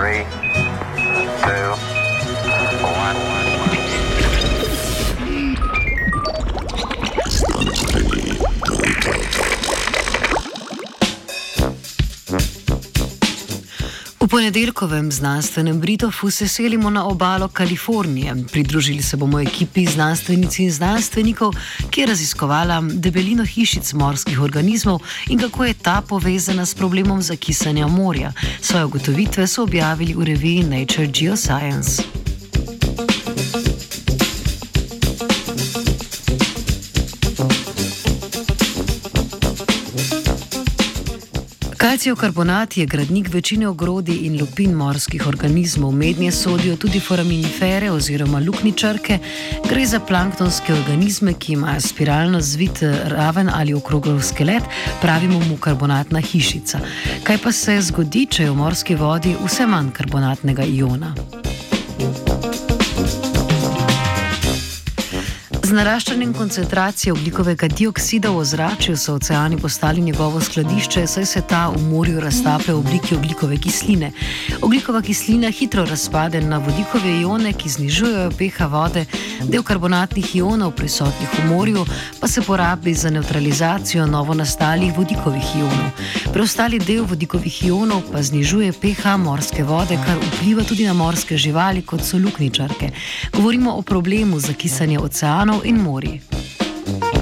Three, ponedeljkovem znanstvenem Britofu se selimo na obalo Kalifornije. Pridružili se bomo ekipi znanstvenic in znanstvenikov, ki je raziskovala debelino hišic morskih organizmov in kako je ta povezana s problemom zakisanja morja. Svoje ugotovitve so objavili v reviji Nature Geoscience. Kalcijev karbonat je gradnik večine ogrodij in lupin morskih organizmov. Mednje sodijo tudi foraminifere oziroma lukničarke. Gre za planktonske organizme, ki imajo spiralno zvit raven ali okrogel skelet, pravimo mu karbonatna hišica. Kaj pa se zgodi, če je v morski vodi vse manj karbonatnega iona? Z naraščanjem koncentracije oglikovega dioksida v ozračju so oceani postali njegovo skladišče, saj se ta v morju raztaplja v obliki oglikove kisline. Oglikova kislina hitro razpade na vodikove ione, ki znižujejo pH vode, del karbonatnih ionov prisotnih v morju pa se porabi za neutralizacijo novo nastalih vodikovih ionov. Preostali del vodikovih ionov pa znižuje pH morske vode, kar vpliva tudi na morske živali, kot so lukničarke. Govorimo o problemu zakisanja oceanov in morji.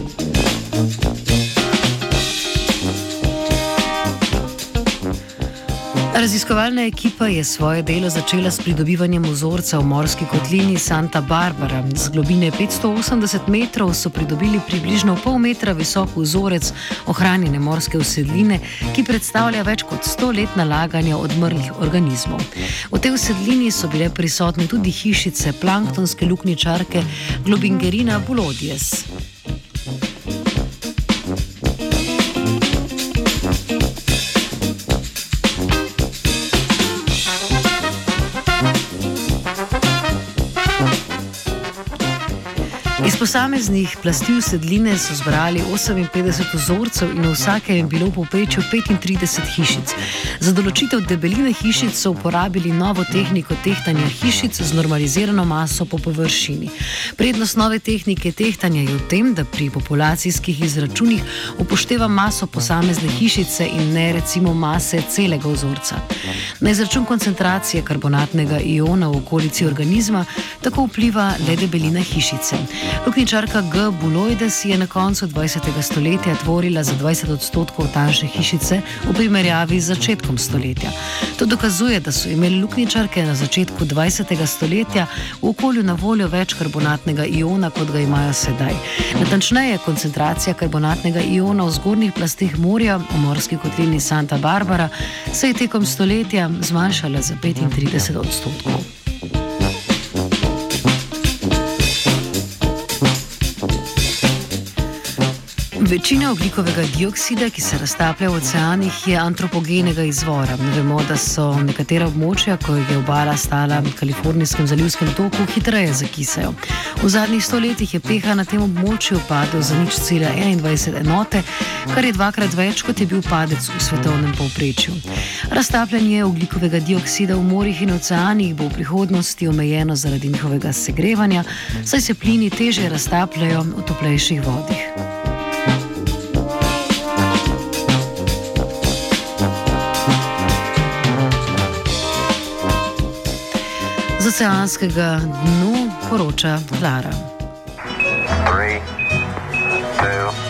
Raziskovalna ekipa je svoje delo začela s pridobivanjem vzorca v morski kotlini Santa Barbara. Z globine 580 metrov so pridobili približno pol metra visok vzorec ohranjene morske usedline, ki predstavlja več kot 100 let nalaganja odmrlih organizmov. V tej usedlini so bile prisotne tudi hišice planktonske lukničarke Globingerina bulodies. Iz posameznih plasti usedline so zbrali 58 vzorcev in v vsakem je bilo v povprečju 35 hišic. Za določitev debeline hišic so uporabili novo tehniko tehtanja hišic z normalizirano maso po površini. Prednost nove tehnike tehtanja je v tem, da pri populacijskih izračunih upošteva maso posamezne hišice in ne recimo mase celega vzorca. Na izračun koncentracije karbonatnega iona v okolici organizma tako vpliva le debelina hišice. Lukničarka G. Buloides je na koncu 20. stoletja tvorila za 20 odstotkov tanjše hišice v primerjavi z začetkom stoletja. To dokazuje, da so imeli lukničarke na začetku 20. stoletja v okolju na voljo več karbonatnega iona, kot ga imajo sedaj. Natančneje, koncentracija karbonatnega iona v zgornjih plasteh morja v morski kotlini Santa Barbara se je tekom stoletja zmanjšala za 35 odstotkov. Večina oglikovega dioksida, ki se raztaplja v oceanih, je antropogenega izvora. Vemo, da so nekatera območja, ko je obala stala v Kalifornijskem zalivskem toku, hitreje zakisajo. V zadnjih stoletjih je pH na tem območju padel za nič cela 21 enote, kar je dvakrat več, kot je bil padec v svetovnem povprečju. Raztapljanje oglikovega dioksida v morjih in oceanih bo v prihodnosti omejeno zaradi njihovega segrevanja, saj se plini teže raztapljajo v toplejših vodih. Z oceanskega dnu poroča Lara. Three, two,